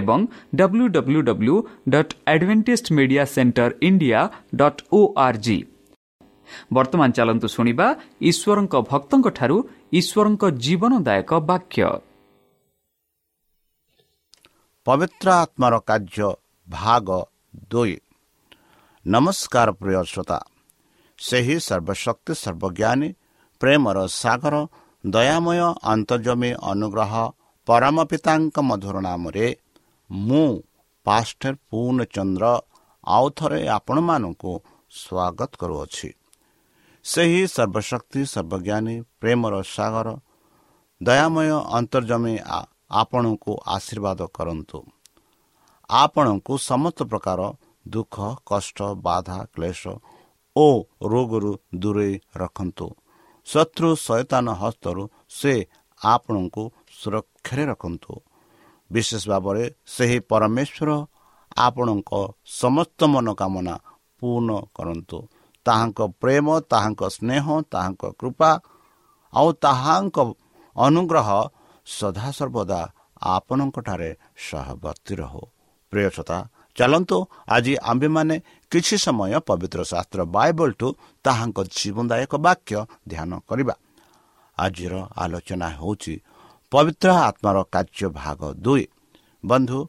ଏବଂ W W W dot advantage media centre India dot O R G ବର୍ତ୍ତମାନ ଚାଲନ୍ତୁ ଶୁଣିବା ଈଶ୍ୱରଙ୍କ ଭକ୍ତଙ୍କଠାରୁ ଈଶ୍ୱରଙ୍କ ଜୀବନଦାୟକ ବାକ୍ୟ। ପବିତ୍ର ଆତ୍ମାର କାର୍ଯ୍ୟ ଭାଗ ଦୁଇ। ନମସ୍କାର ପ୍ରିୟ ଶ୍ରୋତା। ସେହି ସର୍ବଶକ୍ତି ସର୍ବଜ୍ଞାନୀ ପ୍ରେମର ସାଗର ଦୟାମୟ ଅନ୍ତର୍ଜମୀ ଅନୁଗ୍ରହ ପରମ ପିତାଙ୍କ ମଧୁର ନାମରେ ମୁଁ ପାଷ୍ଟର ପୂର୍ଣ୍ଣଚନ୍ଦ୍ର ଆଉ ଥରେ ଆପଣମାନଙ୍କୁ ସ୍ୱାଗତ କରୁଅଛି। ସେହି ସର୍ବଶକ୍ତି ସର୍ବଜ୍ଞାନୀ ପ୍ରେମର ସାଗର ଦୟାମୟ ଅନ୍ତର୍ଜମୀ ଆପଣଙ୍କୁ ଆଶୀର୍ବାଦ କରନ୍ତୁ। ଆପଣଙ୍କୁ ସମସ୍ତ ପ୍ରକାର ଦୁଃଖ କଷ୍ଟ ବାଧା କ୍ଲେଶ ଓ ରୋଗରୁ ଦୂରେଇ ରଖନ୍ତୁ। ଶତ୍ରୁ ସୈତାନ ହସ୍ତରୁ ସେ ଆପଣଙ୍କୁ ସୁରକ୍ଷାରେ ରଖନ୍ତୁ। ବିଶେଷ ଭାବରେ ସେହି ପରମେଶ୍ୱର ଆପଣଙ୍କ ସମସ୍ତ ମନୋକାମନା ପୂର୍ଣ୍ଣ କରନ୍ତୁ। ତାହାଙ୍କ ପ୍ରେମ ତାହାଙ୍କ ସ୍ନେହ ତାହାଙ୍କ କୃପା ଆଉ ତାହାଙ୍କ ଅନୁଗ୍ରହ ସଦାସର୍ବଦା ଆପଣଙ୍କଠାରେ ସହବର୍ତ୍ତୀ ରହୁ। ପ୍ରିୟତା ଚାଲନ୍ତୁ ଆଜି ଆମ୍ଭେମାନେ କିଛି ସମୟ ପବିତ୍ର ଶାସ୍ତ୍ର ବାଇବଲଠୁ ତାହାଙ୍କ ଜୀବନଦାୟକ ବାକ୍ୟ ଧ୍ୟାନ କରିବା। ଆଜିର ଆଲୋଚନା ହେଉଛି ପବିତ୍ର ଆତ୍ମାର କାର୍ଯ୍ୟ ଭାଗ ଦୁଇ ବନ୍ଧୁ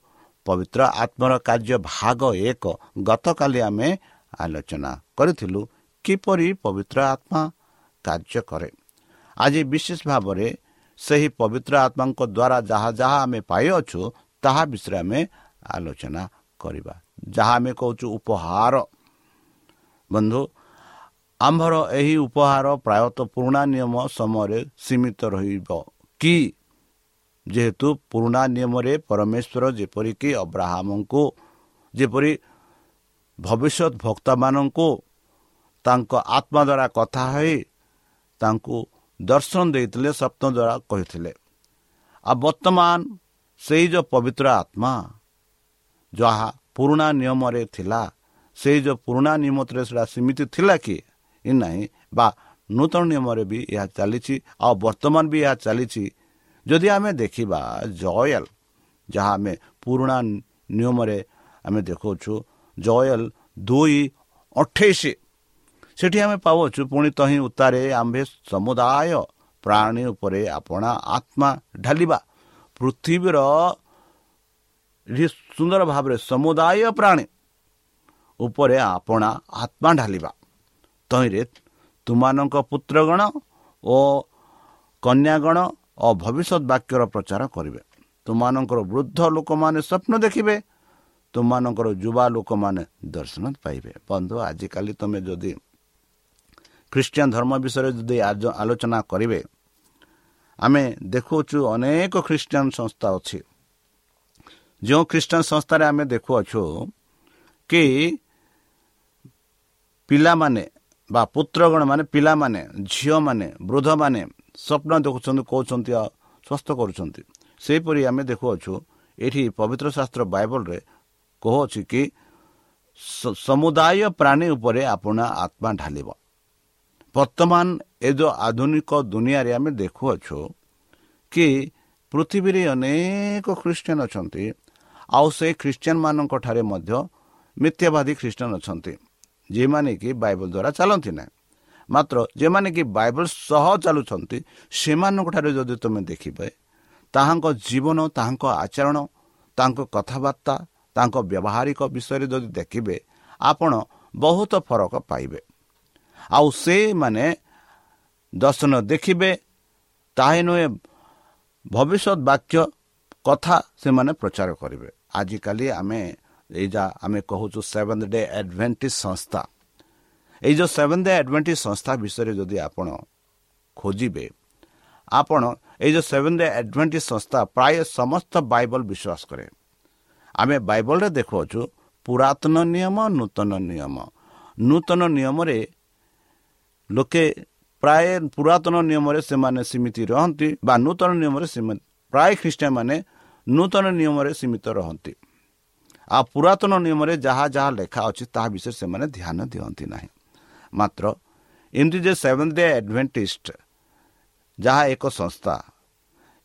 ପବିତ୍ର ଆତ୍ମାର କାର୍ଯ୍ୟ ଭାଗ ଏକ ଗତକାଲି ଆମେ ଆଲୋଚନା କରିଥିଲୁ କିପରି ପବିତ୍ର ଆତ୍ମା କାର୍ଯ୍ୟ କରେ ଆଜି ବିଶେଷ ଭାବରେ ସେହି ପବିତ୍ର ଆତ୍ମାଙ୍କ ଦ୍ୱାରା ଯାହା ଯାହା ଆମେ ପାଇଅଛୁ ତାହା ବିଷୟରେ ଆମେ ଆଲୋଚନା କରିବା ଯାହା ଆମେ କହୁଛୁ ଉପହାର ବନ୍ଧୁ ଆମ୍ଭର ଏହି ଉପହାର ପ୍ରାୟତଃ ପୁରୁଣା ନିୟମ ସମୟରେ ସୀମିତ ରହିବ କି ଯେହେତୁ ପୁରୁଣା ନିୟମରେ ପରମେଶ୍ୱର ଯେପରିକି ଅବ୍ରାହ୍ମଙ୍କୁ ଯେପରି ଭବିଷ୍ୟତ ଭକ୍ତମାନଙ୍କୁ ତାଙ୍କ ଆତ୍ମା ଦ୍ୱାରା କଥା ହୋଇ ତାଙ୍କୁ ଦର୍ଶନ ଦେଇଥିଲେ ସ୍ୱପ୍ନ ଦ୍ୱାରା କହିଥିଲେ। ଆଉ ବର୍ତ୍ତମାନ ସେଇ ଯେଉଁ ପବିତ୍ର ଆତ୍ମା ଯାହା ପୁରୁଣା ନିୟମରେ ଥିଲା ସେଇ ଯେଉଁ ପୁରୁଣା ନିୟମରେ ସେଟା ସେମିତି ଥିଲା କି? ନାହିଁ ବା ନୂତନ ନିୟମରେ ବି ଏହା ଚାଲିଛି ଆଉ ବର୍ତ୍ତମାନ ବି ଏହା ଚାଲିଛି। ଯଦି ଆମେ ଦେଖିବା ଜୟଲ ଯାହା ଆମେ ପୁରୁଣା ନିୟମରେ ଆମେ ଦେଖାଉଛୁ ଜୟଲ ଦୁଇ ଅଠେଇଶ ସେଠି ଆମେ ପାଉଛୁ ପୁଣି ତହିଁ ଉତ୍ତାରେ ଆମ୍ଭେ ସମୁଦାୟ ପ୍ରାଣୀ ଉପରେ ଆପଣା ଆତ୍ମା ଢାଲିବା। ପୃଥିବୀର ସୁନ୍ଦର ଭାବରେ ସମୁଦାୟ ପ୍ରାଣୀ ଉପରେ ଆପଣା ଆତ୍ମା ଢାଲିବା। ତହିଁରେ ତୁମାନଙ୍କ ପୁତ୍ରଗଣ ଓ କନ୍ୟାଗଣ ଓ ଭବିଷ୍ୟତ ବାକ୍ୟର ପ୍ରଚାର କରିବେ। ତୁମାନଙ୍କର ବୃଦ୍ଧ ଲୋକମାନେ ସ୍ୱପ୍ନ ଦେଖିବେ ତୁମାନଙ୍କର ଯୁବା ଲୋକମାନେ ଦର୍ଶନ ପାଇବେ। ବନ୍ଧୁ ଆଜିକାଲି ତୁମେ ଯଦି ଖ୍ରୀଷ୍ଟିଆନ ଧର୍ମ ବିଷୟରେ ଯଦି ଆଲୋଚନା କରିବେ ଆମେ ଦେଖୁଅଛୁ ଅନେକ ଖ୍ରୀଷ୍ଟିଆନ ସଂସ୍ଥା ଅଛି। ଯେଉଁ ଖ୍ରୀଷ୍ଟିଆନ ସଂସ୍ଥାରେ ଆମେ ଦେଖୁଅଛୁ କି ପିଲାମାନେ ବା ପୁତ୍ରଗଣ ମାନେ ପିଲାମାନେ ଝିଅମାନେ ବୃଦ୍ଧମାନେ ସ୍ୱପ୍ନ ଦେଖୁଛନ୍ତି କହୁଛନ୍ତି ସ୍ୱସ୍ଥ କରୁଛନ୍ତି। ସେହିପରି ଆମେ ଦେଖୁଅଛୁ ଏଠି ପବିତ୍ର ଶାସ୍ତ୍ର ବାଇବଲରେ କହୁଅଛି କି ସମୁଦାୟ ପ୍ରାଣୀ ଉପରେ ଆପଣ ଆତ୍ମା ଢାଲିବ। ବର୍ତ୍ତମାନ ଏ ଯେଉଁ ଆଧୁନିକ ଦୁନିଆରେ ଆମେ ଦେଖୁଅଛୁ କି ପୃଥିବୀରେ ଅନେକ ଖ୍ରୀଷ୍ଟିଆନ ଅଛନ୍ତି ଆଉ ସେ ଖ୍ରୀଷ୍ଟିଆନ ମାନଙ୍କ ଠାରେ ମଧ୍ୟ ମିଥ୍ୟାବାଦୀ ଖ୍ରୀଷ୍ଟିଆନ ଅଛନ୍ତି ଯେଉଁମାନେ କି ବାଇବଲ ଦ୍ୱାରା ଚାଲନ୍ତି ନାହିଁ। ମାତ୍ର ଯେଉଁମାନେ କି ବାଇବଲ ସହ ଚାଲୁଛନ୍ତି ସେମାନଙ୍କଠାରେ ଯଦି ତୁମେ ଦେଖିବେ ତାହାଙ୍କ ଜୀବନ ତାହାଙ୍କ ଆଚରଣ ତାଙ୍କ କଥାବାର୍ତ୍ତା ତାଙ୍କ ବ୍ୟବହାରିକ ବିଷୟରେ ଯଦି ଦେଖିବେ ଆପଣ ବହୁତ ଫରକ ପାଇବେ। ଆଉ ସେମାନେ ଦର୍ଶନ ଦେଖିବେ ତାହା ନୁହେଁ ଭବିଷ୍ୟତ ବାକ୍ୟ କଥା ସେମାନେ ପ୍ରଚାର କରିବେ। ଆଜିକାଲି ଆମେ ଏଇ ଯା ଆମେ କହୁଛୁ ସେଭେନ୍ ଡେ ଆଡ଼ଭେଣ୍ଟିଜ ସଂସ୍ଥା। ଏଇ ଯେଉଁ ସେଭେନ୍ ଡେ ଆଡ଼ଭେଣ୍ଟିଜ ସଂସ୍ଥା ବିଷୟରେ ଯଦି ଆପଣ ଖୋଜିବେ ଆପଣ ଏଇ ଯେଉଁ ସେଭେନ୍ ଡେ ଆଡ଼ଭେଣ୍ଟିଜ ସଂସ୍ଥା ପ୍ରାୟ ସମସ୍ତ ବାଇବଲ ବିଶ୍ୱାସ କରେ। ଆମେ ବାଇବଲରେ ଦେଖୁଅଛୁ ପୁରାତନ ନିୟମ ନୂତନ ନିୟମ। ନୂତନ ନିୟମରେ ଲୋକେ ପ୍ରାୟ ପୁରାତନ ନିୟମରେ ସେମାନେ ସେମିତି ରହନ୍ତି ବା ନୂତନ ନିୟମରେ ପ୍ରାୟ ଖ୍ରୀଷ୍ଟିଆନମାନେ ନୂତନ ନିୟମରେ ସୀମିତ ରହନ୍ତି। ଆଉ ପୁରାତନ ନିୟମରେ ଯାହା ଯାହା ଲେଖା ଅଛି ତାହା ବିଷୟରେ ସେମାନେ ଧ୍ୟାନ ଦିଅନ୍ତି ନାହିଁ। ମାତ୍ର ଏମିତି ଯେ ସେଭେନ୍ ଡେ ଆଡ଼ଭେଣ୍ଟିଷ୍ଟ ଯାହା ଏକ ସଂସ୍ଥା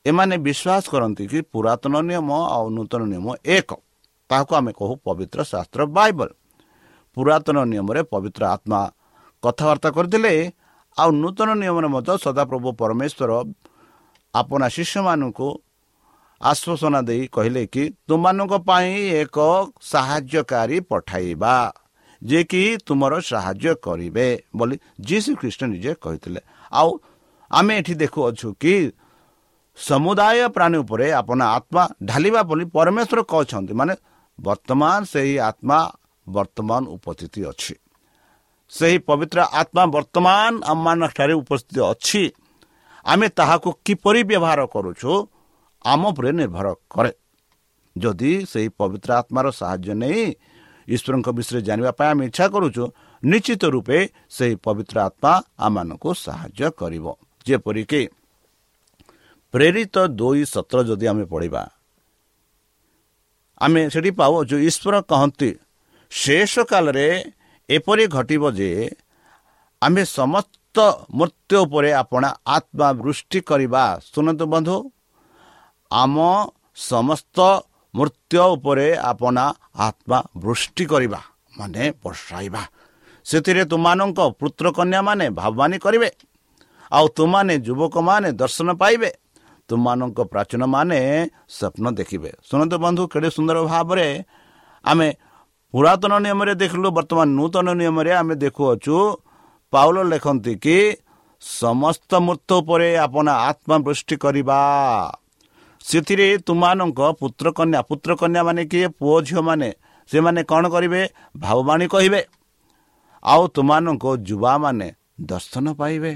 ଏମାନେ ବିଶ୍ୱାସ କରନ୍ତି କି ପୁରାତନ ନିୟମ ଆଉ ନୂତନ ନିୟମ ଏକ ତାହାକୁ ଆମେ କହୁ ପବିତ୍ର ଶାସ୍ତ୍ର ବାଇବଲ ପୁରାତନ ନିୟମରେ ପବିତ୍ର ଆତ୍ମା କଥାବାର୍ତ୍ତା କରିଥିଲେ ଆଉ ନୂତନ ନିୟମରେ ମଧ୍ୟ ସଦାପ୍ରଭୁ ପରମେଶ୍ୱର ଆପଣା ଶିଷ୍ୟମାନଙ୍କୁ ଆଶ୍ୱାସନା ଦେଇ କହିଲେ କି ତୁମମାନଙ୍କ ପାଇଁ ଏକ ସାହାଯ୍ୟକାରୀ ପଠାଇବା ଯିଏକି ତୁମର ସାହାଯ୍ୟ କରିବେ ବୋଲି ଯୀଶୁ ଖ୍ରୀଷ୍ଟ ନିଜେ କହିଥିଲେ। ଆଉ ଆମେ ଏଠି ଦେଖୁଅଛୁ କି ସମୁଦାୟ ପ୍ରାଣୀ ଉପରେ ଆପଣ ଆତ୍ମା ଢାଲିବା ବୋଲି ପରମେଶ୍ୱର କହିଛନ୍ତି। ମାନେ ବର୍ତ୍ତମାନ ସେହି ଆତ୍ମା ବର୍ତ୍ତମାନ ଉପସ୍ଥିତି ଅଛି। ସେହି ପବିତ୍ର ଆତ୍ମା ବର୍ତ୍ତମାନ ଆମମାନଙ୍କଠାରେ ଉପସ୍ଥିତ ଅଛି। ଆମେ ତାହାକୁ କିପରି ବ୍ୟବହାର କରୁଛୁ ଆମ ଉପରେ ନିର୍ଭର କରେ। ଯଦି ସେହି ପବିତ୍ର ଆତ୍ମାର ସାହାଯ୍ୟ ନେଇ ଈଶ୍ୱରଙ୍କ ବିଷୟରେ ଜାଣିବା ପାଇଁ ଆମେ ଇଚ୍ଛା କରୁଛୁ ନିଶ୍ଚିତ ରୂପେ ସେହି ପବିତ୍ର ଆତ୍ମା ଆମମାନଙ୍କୁ ସାହାଯ୍ୟ କରିବ। ଯେପରିକି ପ୍ରେରିତ ଦୁଇ ସତ୍ର ଯଦି ଆମେ ପଢ଼ିବା ଆମେ ସେଠି ପାଉଛୁ ଈଶ୍ୱର କହନ୍ତି ଶେଷ କାଳରେ ଏପରି ଘଟିବ ଯେ ଆମେ ସମସ୍ତ ମୃତ୍ୟୁ ଉପରେ ଆପଣ ଆତ୍ମା ବୃଷ୍ଟି କରିବା। ଶୁଣନ୍ତୁ ବନ୍ଧୁ ଆମ ସମସ୍ତ ମୃତ୍ୟୁ ଉପରେ ଆପଣ ଆତ୍ମା ବୃଷ୍ଟି କରିବା ମାନେ ବର୍ଷାଇବା। ସେଥିରେ ତୁମାନଙ୍କ ପୁତ୍ର କନ୍ୟାମାନେ ଭାବବାନୀ କରିବେ ଆଉ ତୁମାନେ ଯୁବକମାନେ ଦର୍ଶନ ପାଇବେ ତୁମମାନଙ୍କ ପ୍ରାଚୀନମାନେ ସ୍ୱପ୍ନ ଦେଖିବେ। ଶୁଣନ୍ତୁ ବନ୍ଧୁ କେଡ଼େ ସୁନ୍ଦର ଭାବରେ ଆମେ ପୁରାତନ ନିୟମରେ ଦେଖିଲୁ ବର୍ତ୍ତମାନ ନୂତନ ନିୟମରେ ଆମେ ଦେଖୁଅଛୁ। ପାଉଲ ଲେଖନ୍ତି କି ସମସ୍ତ ମୃତ୍ୟୁ ଉପରେ ଆପଣ ଆତ୍ମା ବୃଷ୍ଟି କରିବା। ସେଥିରେ ତୁମମାନଙ୍କ ପୁତ୍ର କନ୍ୟା ପୁତ୍ର କନ୍ୟା ମାନେ କିଏ? ପୁଅ ଝିଅମାନେ। ସେମାନେ କ'ଣ କରିବେ? ଭାବବାଣୀ କହିବେ। ଆଉ ତୁମମାନଙ୍କ ଯୁବାମାନେ ଦର୍ଶନ ପାଇବେ।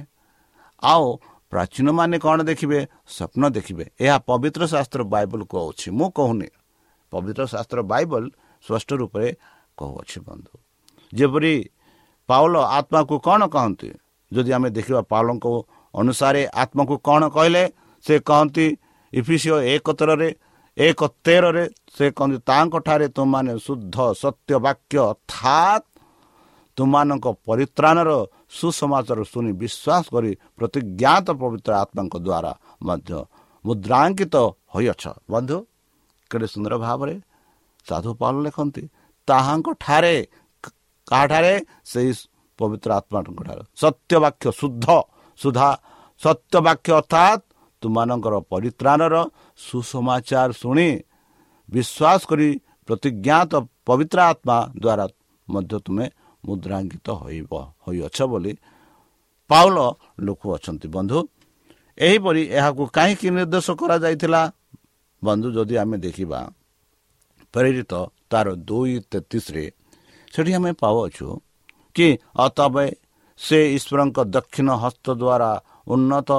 ଆଉ ପ୍ରାଚୀନମାନେ କ'ଣ ଦେଖିବେ? ସ୍ୱପ୍ନ ଦେଖିବେ। ଏହା ପବିତ୍ର ଶାସ୍ତ୍ର ବାଇବଲ କହୁଛି। ମୁଁ କହୁନି। ପବିତ୍ର ଶାସ୍ତ୍ର ବାଇବଲ ସ୍ପଷ୍ଟ ରୂପରେ କହୁଅଛି ବନ୍ଧୁ। ଯେପରି ପାଉଲ ଆତ୍ମାକୁ କ'ଣ କହନ୍ତି? ଯଦି ଆମେ ଦେଖିବା ପାଉଲଙ୍କ ଅନୁସାରେ ଆତ୍ମାକୁ କ'ଣ କହିଲେ? ସେ କହନ୍ତି ଇଫିସିଓ ଏକ ତରରେ ଏକ ତେରରେ ସେ କହନ୍ତି ତାଙ୍କଠାରେ ତୁମମାନେ ଶୁଦ୍ଧ ସତ୍ୟ ବାକ୍ୟ ଅର୍ଥାତ୍ ତୁମମାନଙ୍କ ପରିତ୍ରାଣର ସୁସମାଚାର ଶୁଣି ବିଶ୍ୱାସ କରି ପ୍ରତିଜ୍ଞାତ ପବିତ୍ର ଆତ୍ମାଙ୍କ ଦ୍ୱାରା ମଧ୍ୟ ମୁଦ୍ରାଙ୍କିତ ହୋଇଅଛ। ବନ୍ଧୁ କେଡ଼େ ସୁନ୍ଦର ଭାବରେ ସାଧୁ ପାଲ ଲେଖନ୍ତି ତାହାଙ୍କ ଠାରେ କାହାଠାରେ? ସେହି ପବିତ୍ର ଆତ୍ମାଙ୍କ ଠାରେ ସତ୍ୟ ବାକ୍ୟ ଶୁଦ୍ଧ ସୁଧା ସତ୍ୟ ବାକ୍ୟ ଅର୍ଥାତ୍ ତୁମମାନଙ୍କର ପରିତ୍ରାଣର ସୁସମାଚାର ଶୁଣି ବିଶ୍ୱାସ କରି ପ୍ରତିଜ୍ଞାତ ପବିତ୍ର ଆତ୍ମା ଦ୍ୱାରା ମଧ୍ୟ ତୁମେ ମୁଦ୍ରାଙ୍କିତ ହୋଇବ ହୋଇଅଛ ବୋଲି ପାଉଲ ଲୋକ ଅଛନ୍ତି ବନ୍ଧୁ ଏହିପରି ଏହାକୁ କାହିଁକି ନିର୍ଦ୍ଦେଶ କରାଯାଇଥିଲା? ବନ୍ଧୁ ଯଦି ଆମେ ଦେଖିବା ପ୍ରେରିତ ତାର ଦୁଇ ତେତିଶରେ ସେଠି ଆମେ ପାଉଅଛୁ କି ଅତବେ ସେ ଈଶ୍ୱରଙ୍କ ଦକ୍ଷିଣ ହସ୍ତ ଦ୍ୱାରା ଉନ୍ନତ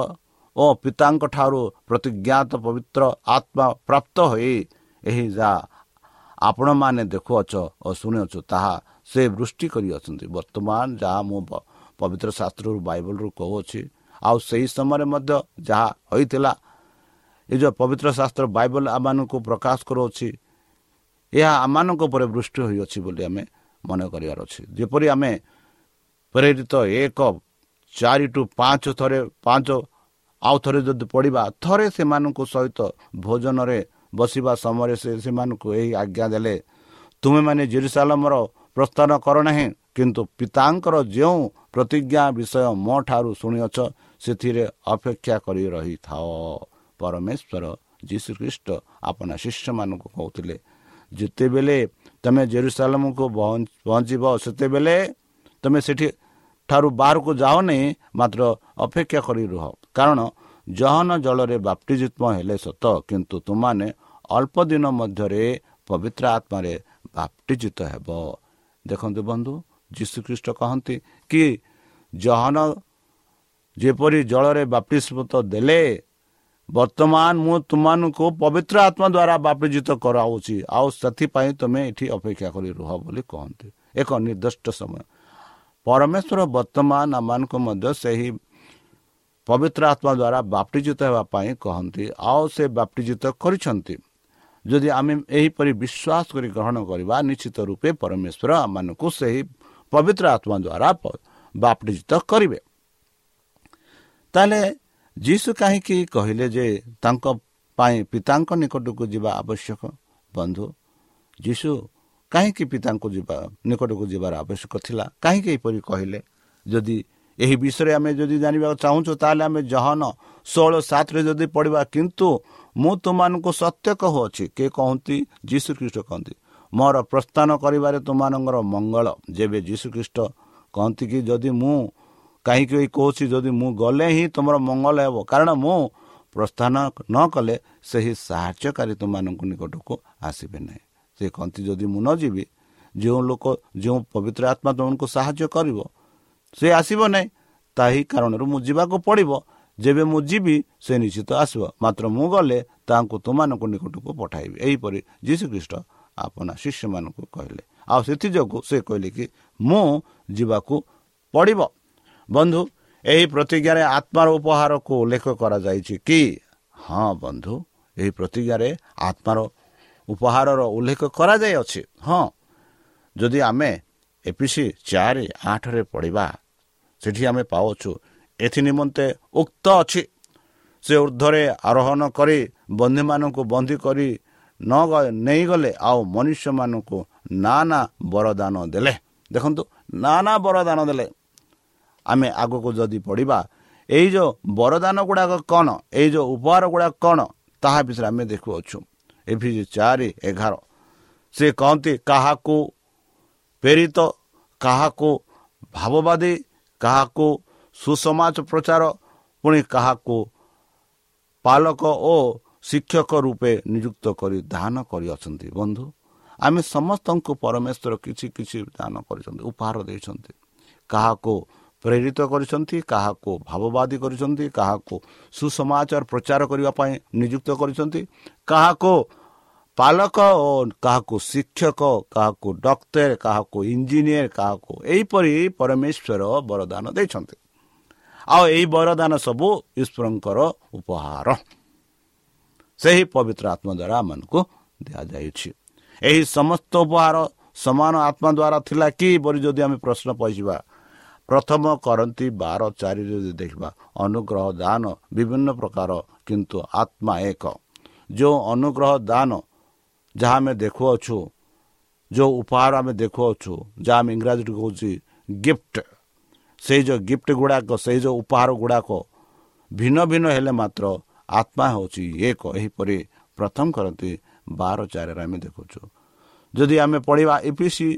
ଓ ପିତାଙ୍କ ଠାରୁ ପ୍ରତିଜ୍ଞାତ ପବିତ୍ର ଆତ୍ମା ପ୍ରାପ୍ତ ହୋଇ ଏହି ଯାହା ଆପଣମାନେ ଦେଖୁଅଛ ଓ ଶୁଣିଅଛ ତାହା ସେ ବୃଷ୍ଟି କରିଅଛନ୍ତି। ବର୍ତ୍ତମାନ ଯାହା ମୁଁ ପବିତ୍ର ଶାସ୍ତ୍ରରୁ ବାଇବଲରୁ କହୁଅଛି ଆଉ ସେହି ସମୟରେ ମଧ୍ୟ ଯାହା ହୋଇଥିଲା ଏ ଯେଉଁ ପବିତ୍ର ଶାସ୍ତ୍ର ବାଇବଲ ଆମମାନଙ୍କୁ ପ୍ରକାଶ କରୁଅଛି ଏହା ଆମମାନଙ୍କ ଉପରେ ବୃଷ୍ଟି ହୋଇଅଛି ବୋଲି ଆମେ ମନେ କରିବାର ଅଛି। ଯେପରି ଆମେ ପ୍ରେରିତ ଏକ ଚାରି ଟୁ ପାଞ୍ଚ ଥରେ ପାଞ୍ଚ ଆଉ ଥରେ ଯଦି ପଢ଼ିବା ଥରେ ସେମାନଙ୍କ ସହିତ ଭୋଜନରେ ବସିବା ସମୟରେ ସେ ସେମାନଙ୍କୁ ଏହି ଆଜ୍ଞା ଦେଲେ ତୁମେମାନେ ଜିରୁସାଲମର ପ୍ରସ୍ଥାନ କର ନାହିଁ କିନ୍ତୁ ପିତାଙ୍କର ଯେଉଁ ପ୍ରତିଜ୍ଞା ବିଷୟ ମୋ ଠାରୁ ଶୁଣିଅଛ ସେଥିରେ ଅପେକ୍ଷା କରି ରହିଥାଅ। ପରମେଶ୍ୱର ଯୀଶୁଖ୍ରୀଷ୍ଟ ଆପଣ ଶିଷ୍ୟମାନଙ୍କୁ କହୁଥିଲେ ଯେତେବେଳେ ତୁମେ ଜେରୁସାଲାମକୁ ପହଞ୍ଚିବ ସେତେବେଳେ ତୁମେ ସେଠି ଠାରୁ ବାହାରକୁ ଯାଅନି ମାତ୍ର ଅପେକ୍ଷା କରି ରୁହ। କାରଣ ଜହନ ଜଳରେ ବାପ୍ଟିଜିତ୍ମ ହେଲେ ସତ କିନ୍ତୁ ତୁମାନେ ଅଳ୍ପ ଦିନ ମଧ୍ୟରେ ପବିତ୍ର ଆତ୍ମାରେ ବାପ୍ଟିଜିତ ହେବ। ଦେଖନ୍ତୁ ବନ୍ଧୁ ଯୀଶୁଖ୍ରୀଷ୍ଟ କହନ୍ତି କି ଜହନ ଯେପରି ଜଳରେ ବାପ୍ଟିସ୍ମୃତ ଦେଲେ ବର୍ତ୍ତମାନ ମୁଁ ତୁମମାନଙ୍କୁ ପବିତ୍ର ଆତ୍ମା ଦ୍ୱାରା ବାପ୍ତିଜିତ କରାଉଛି ଆଉ ସେଥିପାଇଁ ତୁମେ ଏଠି ଅପେକ୍ଷା କରି ରୁହ ବୋଲି କହନ୍ତି। ଏକ ନିର୍ଦ୍ଦିଷ୍ଟ ସମୟ। ପରମେଶ୍ୱର ବର୍ତ୍ତମାନ ଆମମାନଙ୍କୁ ମଧ୍ୟ ସେହି ପବିତ୍ର ଆତ୍ମା ଦ୍ୱାରା ବାପ୍ଟିଜିତ ହେବା ପାଇଁ କହନ୍ତି ଆଉ ସେ ବାପ୍ଟିଜିତ କରିଛନ୍ତି। ଯଦି ଆମେ ଏହିପରି ବିଶ୍ୱାସ କରି ଗ୍ରହଣ କରିବା ନିଶ୍ଚିତ ରୂପେ ପରମେଶ୍ୱର ଆମମାନଙ୍କୁ ସେହି ପବିତ୍ର ଆତ୍ମା ଦ୍ୱାରା ବାପ୍ଟିଜିତ କରିବେ। ତାହେଲେ ଯୀଶୁ କାହିଁକି କହିଲେ ଯେ ତାଙ୍କ ପାଇଁ ପିତାଙ୍କ ନିକଟକୁ ଯିବା ଆବଶ୍ୟକ? ବନ୍ଧୁ ଯୀଶୁ କାହିଁକି ପିତାଙ୍କୁ ଯିବା ନିକଟକୁ ଯିବାର ଆବଶ୍ୟକ ଥିଲା? କାହିଁକି ଏହିପରି କହିଲେ? ଯଦି ଏହି ବିଷୟରେ ଆମେ ଯଦି ଜାଣିବାକୁ ଚାହୁଁଛୁ ତାହେଲେ ଆମେ ଜହନ ଷୋହଳ ସାତରେ ଯଦି ପଢ଼ିବା କିନ୍ତୁ ମୁଁ ତୁମମାନଙ୍କୁ ସତ୍ୟ କହୁଅଛି କିଏ କହନ୍ତି? ଯୀଶୁଖ୍ରୀଷ୍ଟ କହନ୍ତି। ମୋର ପ୍ରସ୍ଥାନ କରିବାରେ ତୁମମାନଙ୍କର ମଙ୍ଗଳ ଯେବେ ଯୀଶୁଖ୍ରୀଷ୍ଟ କହନ୍ତି କି ଯଦି ମୁଁ କାହିଁକି କହୁଛି ଯଦି ମୁଁ ଗଲେ ହିଁ ତୁମର ମଙ୍ଗଳ ହେବ। କାରଣ ମୁଁ ପ୍ରସ୍ଥାନ ନ କଲେ ସେହି ସାହାଯ୍ୟକାରୀ ତୁମମାନଙ୍କ ନିକଟକୁ ଆସିବେ ନାହିଁ। ସେ କହନ୍ତି ଯଦି ମୁଁ ନ ଯିବି ଯେଉଁ ଲୋକ ଯେଉଁ ପବିତ୍ର ଆତ୍ମା ତୁମମାନଙ୍କୁ ସାହାଯ୍ୟ କରିବ ସେ ଆସିବ ନାହିଁ। ତାହି କାରଣରୁ ମୁଁ ଯିବାକୁ ପଡ଼ିବ। ଯେବେ ମୁଁ ଯିବି ସେ ନିଶ୍ଚିତ ଆସିବ। ମାତ୍ର ମୁଁ ଗଲେ ତାଙ୍କୁ ତୁମମାନଙ୍କ ନିକଟକୁ ପଠାଇବି। ଏହିପରି ଯୀଶୁଖ୍ରୀଷ୍ଟ ଆପଣ ଶିଷ୍ୟମାନଙ୍କୁ କହିଲେ। ଆଉ ସେଥିଯୋଗୁଁ ସେ କହିଲେ କି ମୁଁ ଯିବାକୁ ପଡ଼ିବ। ବନ୍ଧୁ ଏହି ପ୍ରତିଜ୍ଞାରେ ଆତ୍ମାର ଉପହାରକୁ ଉଲ୍ଲେଖ କରାଯାଇଛି କି? ହଁ ବନ୍ଧୁ ଏହି ପ୍ରତିଜ୍ଞାରେ ଆତ୍ମାର ଉପହାରର ଉଲ୍ଲେଖ କରାଯାଇଅଛି। ହଁ ଯଦି ଆମେ ଏପିସି ଚାରି ଆଠରେ ପଢ଼ିବା ସେଠି ଆମେ ପାଉଛୁ ଏଥି ନିମନ୍ତେ ଉକ୍ତ ଅଛି ସେ ଉର୍ଦ୍ଧ୍ୱରେ ଆରୋହଣ କରି ବନ୍ଧୁମାନଙ୍କୁ ବନ୍ଦୀ କରି ନ ନେଇଗଲେ ଆଉ ମନୁଷ୍ୟମାନଙ୍କୁ ନାନା ବରଦାନ ଦେଲେ। ଦେଖନ୍ତୁ ନାନା ବରଦାନ ଦେଲେ। ଆମେ ଆଗକୁ ଯଦି ପଢ଼ିବା ଏଇ ଯେଉଁ ବରଦାନ ଗୁଡ଼ାକ କ'ଣ ଏଇ ଯେଉଁ ଉପହାର ଗୁଡ଼ାକ କ'ଣ ତାହା ବିଷୟରେ ଆମେ ଦେଖୁଅଛୁ। ଏଭି ଚାରି ଏଗାର। ସେ କହନ୍ତି କାହାକୁ ପ୍ରେରିତ କାହାକୁ ଭାବବାଦୀ କାହାକୁ ସୁସମାଜ ପ୍ରଚାର ପୁଣି କାହାକୁ ପାଲକ ଓ ଶିକ୍ଷକ ରୂପେ ନିଯୁକ୍ତ କରି ଦାନ କରିଅଛନ୍ତି। ବନ୍ଧୁ ଆମେ ସମସ୍ତଙ୍କୁ ପରମେଶ୍ୱର କିଛି କିଛି ଦାନ କରିଛନ୍ତି ଉପହାର ଦେଇଛନ୍ତି। କାହାକୁ ପ୍ରେରିତ କରିଛନ୍ତି କାହାକୁ ଭାବବାଦୀ କରିଛନ୍ତି କାହାକୁ ସୁସମାଚାର ପ୍ରଚାର କରିବା ପାଇଁ ନିଯୁକ୍ତ କରିଛନ୍ତି କାହାକୁ ପାଲକ ଓ କାହାକୁ ଶିକ୍ଷକ କାହାକୁ ଡକ୍ଟର କାହାକୁ ଇଞ୍ଜିନିୟର କାହାକୁ ଏହିପରି ପରମେଶ୍ୱର ବରଦାନ ଦେଇଛନ୍ତି। ଆଉ ଏହି ବରଦାନ ସବୁ ଈଶ୍ୱରଙ୍କର ଉପହାର। ସେହି ପବିତ୍ର ଆତ୍ମା ଦ୍ୱାରା ଆମମାନଙ୍କୁ ଦିଆଯାଇଛି। ଏହି ସମସ୍ତ ଉପହାର ସମାନ ଆତ୍ମା ଦ୍ୱାରା ଥିଲା କି ବୋଲି ଯଦି ଆମେ ପ୍ରଶ୍ନ ପହଞ୍ଚିବା ପ୍ରଥମ କରନ୍ତି ବାର ଚାରିରେ ଯଦି ଦେଖିବା ଅନୁଗ୍ରହ ଦାନ ବିଭିନ୍ନ ପ୍ରକାର କିନ୍ତୁ ଆତ୍ମା ଏକ। ଯେଉଁ ଅନୁଗ୍ରହ ଦାନ ଯାହା ଆମେ ଦେଖୁଅଛୁ ଯେଉଁ ଉପହାର ଆମେ ଦେଖୁଅଛୁ ଯାହା ଆମେ ଇଂରାଜୀରେ କହୁଛି ଗିଫ୍ଟ ସେଇ ଯେଉଁ ଗିଫ୍ଟ ଗୁଡ଼ାକ ସେଇ ଯେଉଁ ଉପହାର ଗୁଡ଼ାକ ଭିନ୍ନ ଭିନ୍ନ ହେଲେ ମାତ୍ର ଆତ୍ମା ହେଉଛି ଏକ। ଏହିପରି ପ୍ରଥମ କରନ୍ତି ବାର ଚାରିରେ ଆମେ ଦେଖୁଛୁ। ଯଦି ଆମେ ପଢ଼ିବା ଏ ପି ସି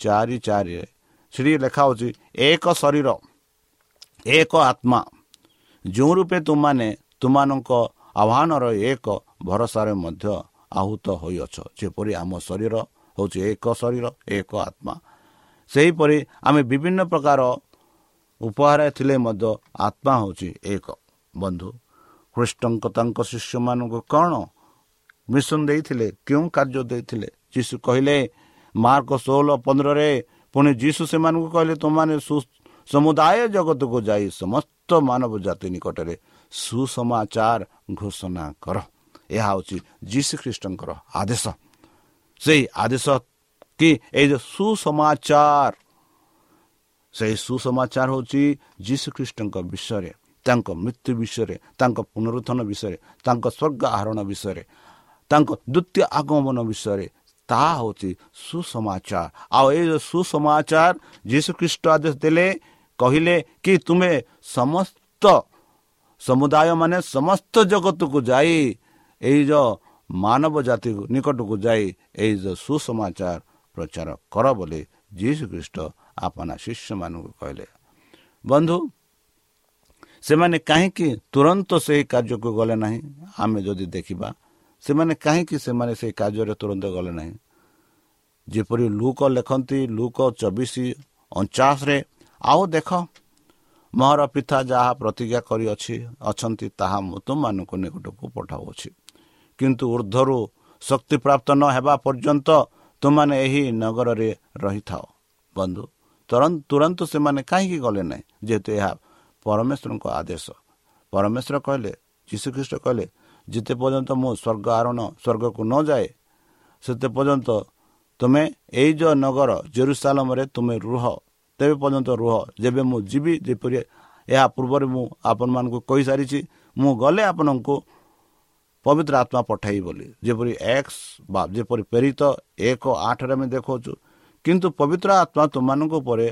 ଚାରି ଚାରିରେ ସେଠି ଲେଖା ହେଉଛି ଏକ ଶରୀର ଏକ ଆତ୍ମା। ଯେଉଁ ରୂପେ ତୁମମାନେ ତୁମମାନଙ୍କ ଆହ୍ୱାନର ଏକ ଭରସାରେ ମଧ୍ୟ ଆହୁତ ହୋଇଅଛ ଯେପରି ଆମ ଶରୀର ହେଉଛି ଏକ ଶରୀର ଏକ ଆତ୍ମା। ସେହିପରି ଆମେ ବିଭିନ୍ନ ପ୍ରକାର ଉପହାର ଥିଲେ ମଧ୍ୟ ଆତ୍ମା ହେଉଛି ଏକ। ବନ୍ଧୁ ଖ୍ରୀଷ୍ଟଙ୍କ ତାଙ୍କ ଶିଷ୍ୟମାନଙ୍କୁ କ'ଣ ମିଶନ ଦେଇଥିଲେ କେଉଁ କାର୍ଯ୍ୟ ଦେଇଥିଲେ? ଯୀଶୁ କହିଲେ ମାର୍କ ଷୋହଳ ପନ୍ଦରରେ ପୁଣି ଯୀଶୁ ସେମାନଙ୍କୁ କହିଲେ ତୁମମାନେ ସମୁଦାୟ ଜଗତକୁ ଯାଇ ସମସ୍ତ ମାନବ ଜାତି ନିକଟରେ ସୁସମାଚାର ଘୋଷଣା କର। ଏହା ହେଉଛି ଯୀଶୁ ଖ୍ରୀଷ୍ଟଙ୍କର ଆଦେଶ। ସେହି ଆଦେଶ କି ଏଇ ଯେଉଁ ସୁସମାଚାର ସେହି ସୁସମାଚାର ହେଉଛି ଯୀଶୁଖ୍ରୀଷ୍ଟଙ୍କ ବିଷୟରେ ତାଙ୍କ ମୃତ୍ୟୁ ବିଷୟରେ ତାଙ୍କ ପୁନରୁତ୍ଥାନ ବିଷୟରେ ତାଙ୍କ ସ୍ୱର୍ଗ ଆହରଣ ବିଷୟରେ ତାଙ୍କ ଦ୍ୱିତୀୟ ଆଗମନ ବିଷୟରେ ତାହା ହେଉଛି ସୁସମାଚାର ଆଉ ଏଇ ଯେଉଁ ସୁସମାଚାର ଯୀଶୁଖ୍ରୀଷ୍ଟ ଆଦେଶ ଦେଲେ କହିଲେ କି ତୁମେ ସମସ୍ତ ସମୁଦାୟ ମାନେ ସମସ୍ତ ଜଗତକୁ ଯାଇ ଏଇ ଯେଉଁ ମାନବ ଜାତି ନିକଟକୁ ଯାଇ ଏଇ ଯେଉଁ ସୁସମାଚାର ପ୍ରଚାର କର ବୋଲି ଯୀଶୁଖ୍ରୀଷ୍ଟ ଆପଣା ଶିଷ୍ୟମାନଙ୍କୁ କହିଲେ ବନ୍ଧୁ ସେମାନେ କାହିଁକି ତୁରନ୍ତ ସେହି କାର୍ଯ୍ୟକୁ ଗଲେ ନାହିଁ ଆମେ ଯଦି ଦେଖିବା ସେମାନେ କାହିଁକି ସେମାନେ ସେହି କାର୍ଯ୍ୟରେ ତୁରନ୍ତ ଗଲେ ନାହିଁ? ଯେପରି ଲୁକ ଲେଖନ୍ତି ଲୁକ ଚବିଶ ଅଣଚାଶରେ ଆଉ ଦେଖ ମୋର ପିତା ଯାହା ପ୍ରତିଜ୍ଞା କରିଅଛି ଅଛନ୍ତି ତାହା ମୁଁ ତୁମମାନଙ୍କ ନିକଟକୁ ପଠାଉଅଛି କିନ୍ତୁ ଉର୍ଦ୍ଧ୍ୱରୁ ଶକ୍ତି ପ୍ରାପ୍ତ ନ ହେବା ପର୍ଯ୍ୟନ୍ତ ତୁମାନେ ଏହି ନଗରରେ ରହିଥାଅ ବନ୍ଧୁ ତୁରନ୍ତ ସେମାନେ କାହିଁକି ଗଲେ ନାହିଁ? ଯେହେତୁ ଏହା ପରମେଶ୍ୱରଙ୍କ ଆଦେଶ। ପରମେଶ୍ୱର କହିଲେ ଯୀଶୁଖ୍ରୀଷ୍ଟ କହିଲେ ଯେତେ ପର୍ଯ୍ୟନ୍ତ ମୁଁ ସ୍ୱର୍ଗ ଆରୋହଣ ସ୍ୱର୍ଗକୁ ନ ଯାଏ ସେତେ ପର୍ଯ୍ୟନ୍ତ ତୁମେ ଏଇ ଯେଉଁ ନଗର ଜେରୁସାଲମରେ ତୁମେ ରୁହ। ତେବେ ପର୍ଯ୍ୟନ୍ତ ରୁହ। ଯେବେ ମୁଁ ଯିବି ଯେପରି ଏହା ପୂର୍ବରୁ ମୁଁ ଆପଣମାନଙ୍କୁ କହିସାରିଛି ମୁଁ ଗଲେ ଆପଣଙ୍କୁ ପବିତ୍ର ଆତ୍ମା ପଠାଇ ବୋଲି। ଯେପରି ଏକ୍ସ ବା ଯେପରି ପ୍ରେରିତ ଏକ ଆଠରେ ଆମେ ଦେଖାଉଛୁ କିନ୍ତୁ ପବିତ୍ର ଆତ୍ମା ତୁମମାନଙ୍କ ଉପରେ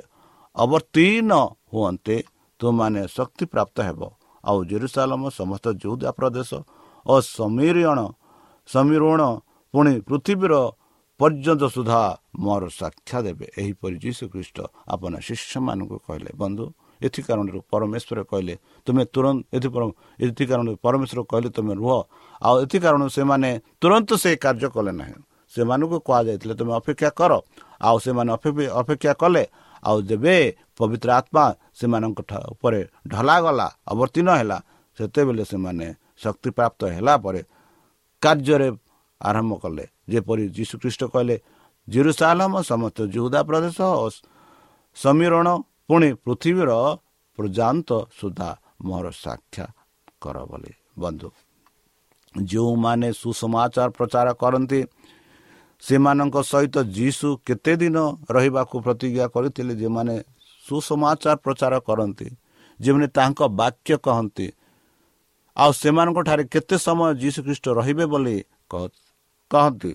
ଅବତୀର୍ଣ୍ଣ ହୁଅନ୍ତେ ତୁମମାନେ ଶକ୍ତି ପ୍ରାପ୍ତ ହେବ। ଆଉ ଜେରୁସାଲମ ସମସ୍ତ ଯୁଦା ପ୍ରଦେଶ ଓ ସମୀରଣ ସମୀରଣ ପୁଣି ପୃଥିବୀର ପର୍ଯ୍ୟନ୍ତ ସୁଦ୍ଧା ମୋର ସାକ୍ଷା ଦେବେ। ଏହିପରି ଯୀଶୁ ଖ୍ରୀଷ୍ଟ ଆପଣ ଶିଷ୍ୟମାନଙ୍କୁ କହିଲେ ବନ୍ଧୁ ଏଥି କାରଣରୁ ପରମେଶ୍ୱର କହିଲେ ତୁମେ ତୁରନ୍ତ ଏଥି ଏଥି କାରଣରୁ ପରମେଶ୍ୱର କହିଲେ ତୁମେ ରୁହ। ଆଉ ଏଥି କାରଣରୁ ସେମାନେ ତୁରନ୍ତ ସେ କାର୍ଯ୍ୟ କଲେ ନାହିଁ। ସେମାନଙ୍କୁ କୁହାଯାଇଥିଲେ ତୁମେ ଅପେକ୍ଷା କର। ଆଉ ସେମାନେ ଅପେକ୍ଷା କଲେ। ଆଉ ଯେବେ ପବିତ୍ର ଆତ୍ମା ସେମାନଙ୍କ ଉପରେ ଢଲାଗଲା ଅବତୀର୍ଣ୍ଣ ହେଲା ସେତେବେଳେ ସେମାନେ ଶକ୍ତିପ୍ରାପ୍ତ ହେଲା ପରେ କାର୍ଯ୍ୟରେ ଆରମ୍ଭ କଲେ ଯେପରି ଯୀଶୁଖ୍ରୀଷ୍ଟ କହିଲେ ଜିରୁସାଲମ ସମସ୍ତ ଜୁହୁଦା ପ୍ରଦେଶ ଓ ସମୀରଣ ପୁଣି ପୃଥିବୀର ପ୍ରଜାନ୍ତ ସୁଦ୍ଧା ମୋର ସାକ୍ଷା କର ବୋଲି। ବନ୍ଧୁ ଯେଉଁମାନେ ସୁସମାଚାର ପ୍ରଚାର କରନ୍ତି ସେମାନଙ୍କ ସହିତ ଯୀଶୁ କେତେ ଦିନ ରହିବାକୁ ପ୍ରତିଜ୍ଞା କରିଥିଲେ ଯେଉଁମାନେ ସୁସମାଚାର ପ୍ରଚାର କରନ୍ତି ଯେଉଁମାନେ ତାଙ୍କ ବାକ୍ୟ କହନ୍ତି ଆଉ ସେମାନଙ୍କଠାରେ କେତେ ସମୟ ଯୀଶୁ ଖ୍ରୀଷ୍ଟ ରହିବେ ବୋଲି କହନ୍ତି?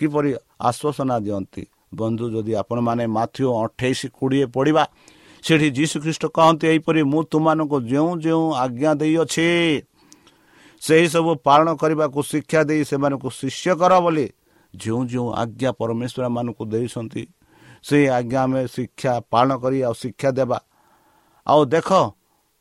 କିପରି ଆଶ୍ୱାସନା ଦିଅନ୍ତି? ବନ୍ଧୁ ଯଦି ଆପଣମାନେ ମାଥ୍ୟୁ ଅଠେଇଶ କୋଡ଼ିଏ ପଢ଼ିବା ସେଠି ଯୀଶୁ ଖ୍ରୀଷ୍ଟ କହନ୍ତି ଏହିପରି ମୁଁ ତୁମମାନଙ୍କୁ ଯେଉଁ ଯେଉଁ ଆଜ୍ଞା ଦେଇଅଛି ସେହିସବୁ ପାଳନ କରିବାକୁ ଶିକ୍ଷା ଦେଇ ସେମାନଙ୍କୁ ଶିଷ୍ୟ କର ବୋଲି ଯେଉଁ ଯେଉଁ ଆଜ୍ଞା ପରମେଶ୍ୱର ମାନଙ୍କୁ ଦେଇଛନ୍ତି ସେହି ଆଜ୍ଞା ଆମେ ଶିକ୍ଷା ପାଳନ କରି ଆଉ ଶିକ୍ଷା ଦେବା। ଆଉ ଦେଖ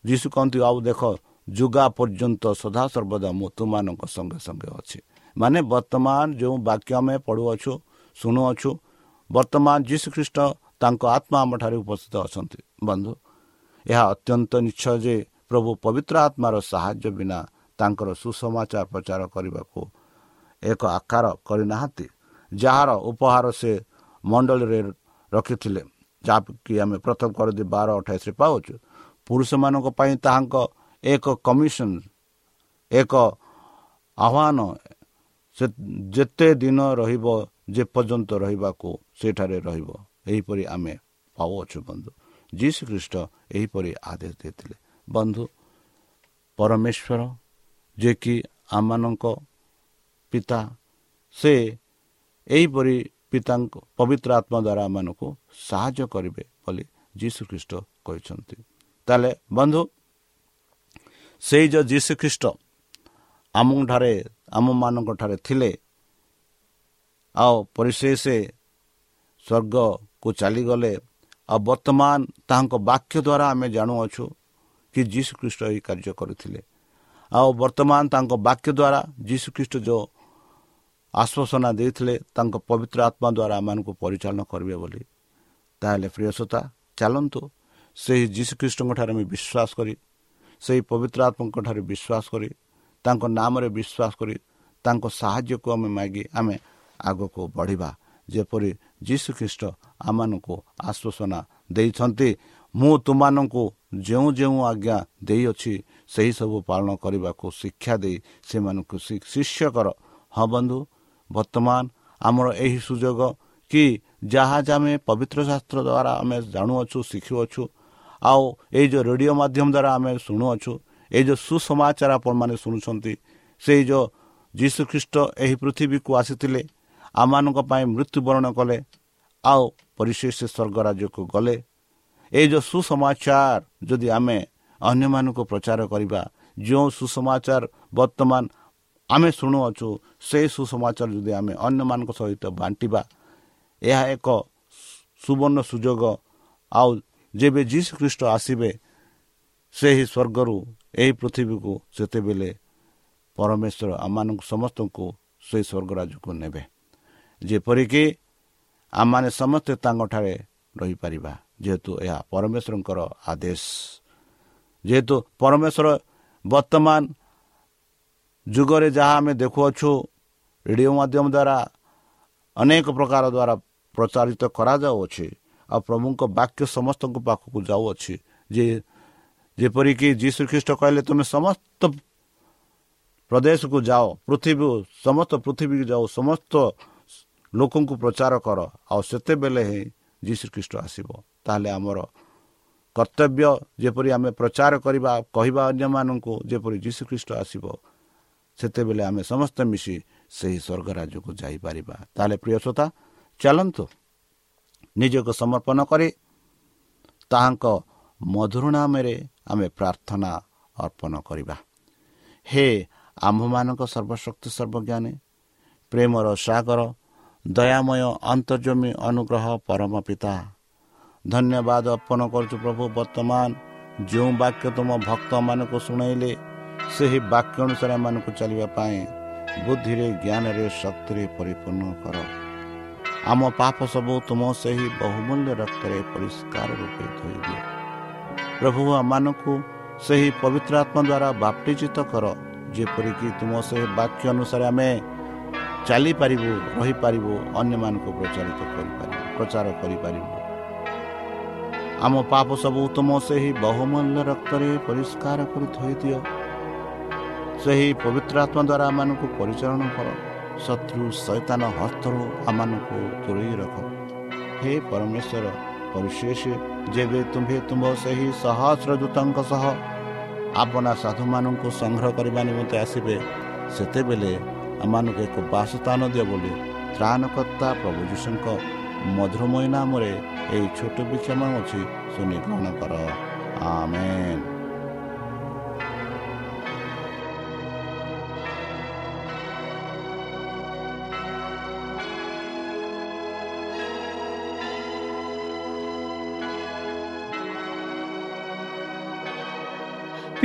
ଯୀଶୁ କହନ୍ତି ଆଉ ଦେଖ ଯୁଗା ପର୍ଯ୍ୟନ୍ତ ସଦାସର୍ବଦା ମୁଁ ତୁମମାନଙ୍କ ସଙ୍ଗେ ସଙ୍ଗେ ଅଛି। ମାନେ ବର୍ତ୍ତମାନ ଯେଉଁ ବାକ୍ୟ ଆମେ ପଢ଼ୁଅଛୁ ଶୁଣୁଅଛୁ ବର୍ତ୍ତମାନ ଯୀଶୁ ଖ୍ରୀଷ୍ଟ ତାଙ୍କ ଆତ୍ମା ଆମଠାରେ ଉପସ୍ଥିତ ଅଛନ୍ତି। ବନ୍ଧୁ ଏହା ଅତ୍ୟନ୍ତ ନିଶ୍ଚୟ ଯେ ପ୍ରଭୁ ପବିତ୍ର ଆତ୍ମାର ସାହାଯ୍ୟ ବିନା ତାଙ୍କର ସୁସମାଚାର ପ୍ରଚାର କରିବାକୁ ଏକ ଆକାର କରିନାହାନ୍ତି ଯାହାର ଉପହାର ସେ ମଣ୍ଡଳୀରେ ରଖିଥିଲେ ଯାହାକି ଆମେ ପ୍ରଥମ କରି ବାର ଅଠାଇଶରେ ପାଉଛୁ। ପୁରୁଷମାନଙ୍କ ପାଇଁ ତାହାଙ୍କ ଏକ କମିଶନ ଏକ ଆହ୍ୱାନ ସେ ଯେତେ ଦିନ ରହିବ ଯେପର୍ଯ୍ୟନ୍ତ ରହିବାକୁ ସେଠାରେ ରହିବ ଏହିପରି ଆମେ ପାଉଅଛୁ ବନ୍ଧୁ। ଯୀଶୁ ଖ୍ରୀଷ୍ଟ ଏହିପରି ଆଦେଶ ଦେଇଥିଲେ। ବନ୍ଧୁ ପରମେଶ୍ୱର ଯିଏକି ଆମମାନଙ୍କ ପିତା ସେ ଏହିପରି ପିତାଙ୍କ ପବିତ୍ର ଆତ୍ମା ଦ୍ୱାରା ଆମମାନଙ୍କୁ ସାହାଯ୍ୟ କରିବେ ବୋଲି ଯୀଶୁ ଖ୍ରୀଷ୍ଟ କହିଛନ୍ତି। ତାହେଲେ ବନ୍ଧୁ ସେଇ ଯେଉଁ ଯୀଶୁ ଖ୍ରୀଷ୍ଟ ଆମଠାରେ ଆମମାନଙ୍କଠାରେ ଥିଲେ ଆଉ ପରିଶେଷ ସ୍ୱର୍ଗକୁ ଚାଲିଗଲେ ଆଉ ବର୍ତ୍ତମାନ ତାହାଙ୍କ ବାକ୍ୟ ଦ୍ୱାରା ଆମେ ଜାଣୁଅଛୁ କି ଯୀଶୁ ଖ୍ରୀଷ୍ଟ ଏହି କାର୍ଯ୍ୟ କରିଥିଲେ। ଆଉ ବର୍ତ୍ତମାନ ତାଙ୍କ ବାକ୍ୟ ଦ୍ୱାରା ଯୀଶୁଖ୍ରୀଷ୍ଟ ଯେଉଁ ଆଶ୍ୱାସନା ଦେଇଥିଲେ ତାଙ୍କ ପବିତ୍ର ଆତ୍ମା ଦ୍ୱାରା ଆମମାନଙ୍କୁ ପରିଚାଳନା କରିବେ ବୋଲି। ତାହେଲେ ପ୍ରିୟସତା ଚାଲନ୍ତୁ ସେହି ଯୀଶୁଖ୍ରୀଷ୍ଟଙ୍କଠାରେ ଆମେ ବିଶ୍ୱାସ କରି ସେହି ପବିତ୍ର ଆତ୍ମାଙ୍କଠାରେ ବିଶ୍ୱାସ କରି ତାଙ୍କ ନାମରେ ବିଶ୍ୱାସ କରି ତାଙ୍କ ସାହାଯ୍ୟକୁ ଆମେ ମାଗି ଆମେ ଆଗକୁ ବଢ଼ିବା। ଯେପରି ଯୀଶୁଖ୍ରୀଷ୍ଟ ଆମମାନଙ୍କୁ ଆଶ୍ୱାସନା ଦେଇଛନ୍ତି ମୁଁ ତୁମମାନଙ୍କୁ ଯେଉଁ ଯେଉଁ ଆଜ୍ଞା ଦେଇଅଛି ସେହିସବୁ ପାଳନ କରିବାକୁ ଶିକ୍ଷା ଦେଇ ସେମାନଙ୍କୁ ଶିଷ୍ୟ କର ହଁ ବନ୍ଧୁ ବର୍ତ୍ତମାନ ଆମର ଏହି ସୁଯୋଗ କି ଯାହା ଯେ ଆମେ ପବିତ୍ର ଶାସ୍ତ୍ର ଦ୍ୱାରା ଆମେ ଜାଣୁଅଛୁ ଶିଖୁଅଛୁ ଆଉ ଏଇ ଯେଉଁ ରେଡ଼ିଓ ମାଧ୍ୟମ ଦ୍ୱାରା ଆମେ ଶୁଣୁଅଛୁ ଏଇ ଯେଉଁ ସୁସମାଚାର ଆପଣମାନେ ଶୁଣୁଛନ୍ତି ସେଇ ଯେଉଁ ଯୀଶୁଖ୍ରୀଷ୍ଟ ଏହି ପୃଥିବୀକୁ ଆସିଥିଲେ ଆମମାନଙ୍କ ପାଇଁ ମୃତ୍ୟୁବରଣ କଲେ ଆଉ ପରିଶେଷ ସ୍ୱର୍ଗ ରାଜ୍ୟକୁ ଗଲେ। ଏଇ ଯେଉଁ ସୁସମାଚାର ଯଦି ଆମେ ଅନ୍ୟମାନଙ୍କୁ ପ୍ରଚାର କରିବା ଯେଉଁ ସୁସମାଚାର ବର୍ତ୍ତମାନ ଆମେ ଶୁଣୁଅଛୁ ସେହି ସୁସମାଚାର ଯଦି ଆମେ ଅନ୍ୟମାନଙ୍କ ସହିତ ବାଣ୍ଟିବା ଏହା ଏକ ସୁବର୍ଣ୍ଣ ସୁଯୋଗ ଆଉ ଯେବେ ଯୀଶୁ ଖ୍ରୀଷ୍ଟ ଆସିବେ ସେହି ସ୍ୱର୍ଗରୁ ଏହି ପୃଥିବୀକୁ ସେତେବେଳେ ପରମେଶ୍ୱର ଆମମାନଙ୍କୁ ସମସ୍ତଙ୍କୁ ସେହି ସ୍ୱର୍ଗରାଜକୁ ନେବେ। ଯେପରିକି ଆମମାନେ ସମସ୍ତେ ତାଙ୍କଠାରେ ରହିପାରିବା ଯେହେତୁ ଏହା ପରମେଶ୍ୱରଙ୍କର ଆଦେଶ। ଯେହେତୁ ପରମେଶ୍ୱର ବର୍ତ୍ତମାନ ଯୁଗରେ ଯାହା ଆମେ ଦେଖୁଅଛୁ ରେଡ଼ିଓ ମାଧ୍ୟମ ଦ୍ୱାରା ଅନେକ ପ୍ରକାର ଦ୍ୱାରା ପ୍ରଚାରିତ କରାଯାଉଅଛି ଆଉ ପ୍ରଭୁଙ୍କ ବାକ୍ୟ ସମସ୍ତଙ୍କ ପାଖକୁ ଯାଉଅଛି। ଯେ ଯେପରିକି ଯୀଶୁ ଖ୍ରୀଷ୍ଟ କହିଲେ ତୁମେ ସମସ୍ତ ପ୍ରଦେଶକୁ ଯାଅ ପୃଥିବୀ ସମସ୍ତ ପୃଥିବୀକୁ ଯାଉ ସମସ୍ତ ଲୋକଙ୍କୁ ପ୍ରଚାର କର ଆଉ ସେତେବେଳେ ହିଁ ଯୀଶୁ ଖ୍ରୀଷ୍ଟ ଆସିବ। ତାହେଲେ ଆମର କର୍ତ୍ତବ୍ୟ ଯେପରି ଆମେ ପ୍ରଚାର କରିବା କହିବା ଅନ୍ୟମାନଙ୍କୁ ଯେପରି ଯୀଶୁଖ୍ରୀଷ୍ଟ ଆସିବ ସେତେବେଳେ ଆମେ ସମସ୍ତେ ମିଶି ସେହି ସ୍ୱର୍ଗ ରାଜ୍ୟକୁ ଯାଇପାରିବା। ତାହେଲେ ପ୍ରିୟ ଶ୍ରୋତା ଚାଲନ୍ତୁ। ନିଜକୁ ସମର୍ପଣ କରି ତାହାଙ୍କ ମଧୁର ନାମରେ ଆମେ ପ୍ରାର୍ଥନା ଅର୍ପଣ କରିବା। ହେ ଆମ୍ଭମାନଙ୍କ ସର୍ବଶକ୍ତି ସର୍ବଜ୍ଞାନୀ ପ୍ରେମର ସାଗର ଦୟାମୟ ଅନ୍ତର୍ଜମୀ ଅନୁଗ୍ରହ ପରମ ପିତା ଧନ୍ୟବାଦ ଅର୍ପଣ କରୁଛୁ ପ୍ରଭୁ ବର୍ତ୍ତମାନ ଯେଉଁ ବାକ୍ୟ ତୁମ ଭକ୍ତମାନଙ୍କୁ ଶୁଣାଇଲେ ସେହି ବାକ୍ୟ ଅନୁସାରେ ଏମାନଙ୍କୁ ଚାଲିବା ପାଇଁ ବୁଦ୍ଧିରେ ଜ୍ଞାନରେ ଶକ୍ତିରେ ପରିପୂର୍ଣ୍ଣ କର। ଆମ ପାପ ସବୁ ତୁମ ସେହି ବହୁମୂଲ୍ୟ ରକ୍ତରେ ପରିଷ୍କାର ରୂପେ ଧୋଇଦିଅ। ପ୍ରଭୁ ଆମମାନଙ୍କୁ ସେହି ପବିତ୍ର ଆତ୍ମା ଦ୍ୱାରା ବାପ୍ତିଚିତ କର ଯେପରିକି ତୁମ ସେହି ବାକ୍ୟ ଅନୁସାରେ ଆମେ ଚାଲିପାରିବୁ ରହିପାରିବୁ ଅନ୍ୟମାନଙ୍କୁ ପ୍ରଚାରିତ କରିପାରିବୁ ପ୍ରଚାର କରିପାରିବୁ। ଆମ ପାପ ସବୁ ତୁମ ସେହି ବହୁମୂଲ୍ୟ ରକ୍ତରେ ପରିଷ୍କାର କରି ଧୋଇଦିଅ। ସେହି ପବିତ୍ର ଆତ୍ମା ଦ୍ୱାରା ଆମମାନଙ୍କୁ ପରିଚାଳନା କର। ଶତ୍ରୁ ସୈତାନ ହସ୍ତରୁ ଆମମାନଙ୍କୁ ଦୂରେଇ ରଖ। ହେ ପରମେଶ୍ୱର ପରିଶେଷ ଯେବେ ତୁମ୍ଭେ ତୁମ୍ଭ ସେହି ସହସ୍ର ଦୂତଙ୍କ ସହ ଆପଣା ସାଧୁମାନଙ୍କୁ ସଂଗ୍ରହ କରିବା ନିମନ୍ତେ ଆସିବେ ସେତେବେଳେ ଆମମାନଙ୍କୁ ଏକ ବାସସ୍ଥାନ ଦିଅ ବୋଲି ତ୍ରାଣକର୍ତ୍ତା ପ୍ରଭୁ ଯୀଶୁଙ୍କ ମଧୁରମୟ ନାମରେ ଏହି ଛୋଟ ବିକ୍ଷମ ଅଛି ଶୁଣି ଗ୍ରହଣ କର। ଆମେନ୍।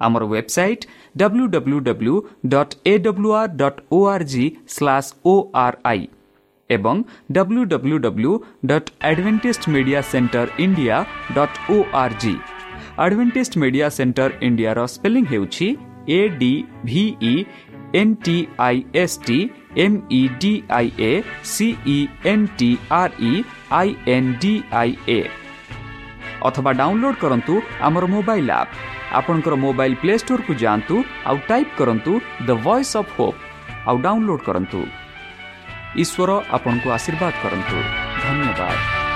ଆମର website W W W dot A W R dot O R G slash O R I ଏବଂ W W W dot advantage media centre India dot O R G advantage media centre ଇଣ୍ଡିଆର spelling ହେଉଛି A D V E N T I S T M E D I A C E N T R E I N D I A ଅଥବା download କରନ୍ତୁ ଆମର mobile app ଆପଣଙ୍କର mobile play ଷ୍ଟୋରକୁ ଯାଆନ୍ତୁ ଆଉ type କରନ୍ତୁ the voice of hope ଆଉ download କରନ୍ତୁ। ଈଶ୍ୱର ଆପଣଙ୍କୁ ଆଶୀର୍ବାଦ କରନ୍ତୁ। ଧନ୍ୟବାଦ।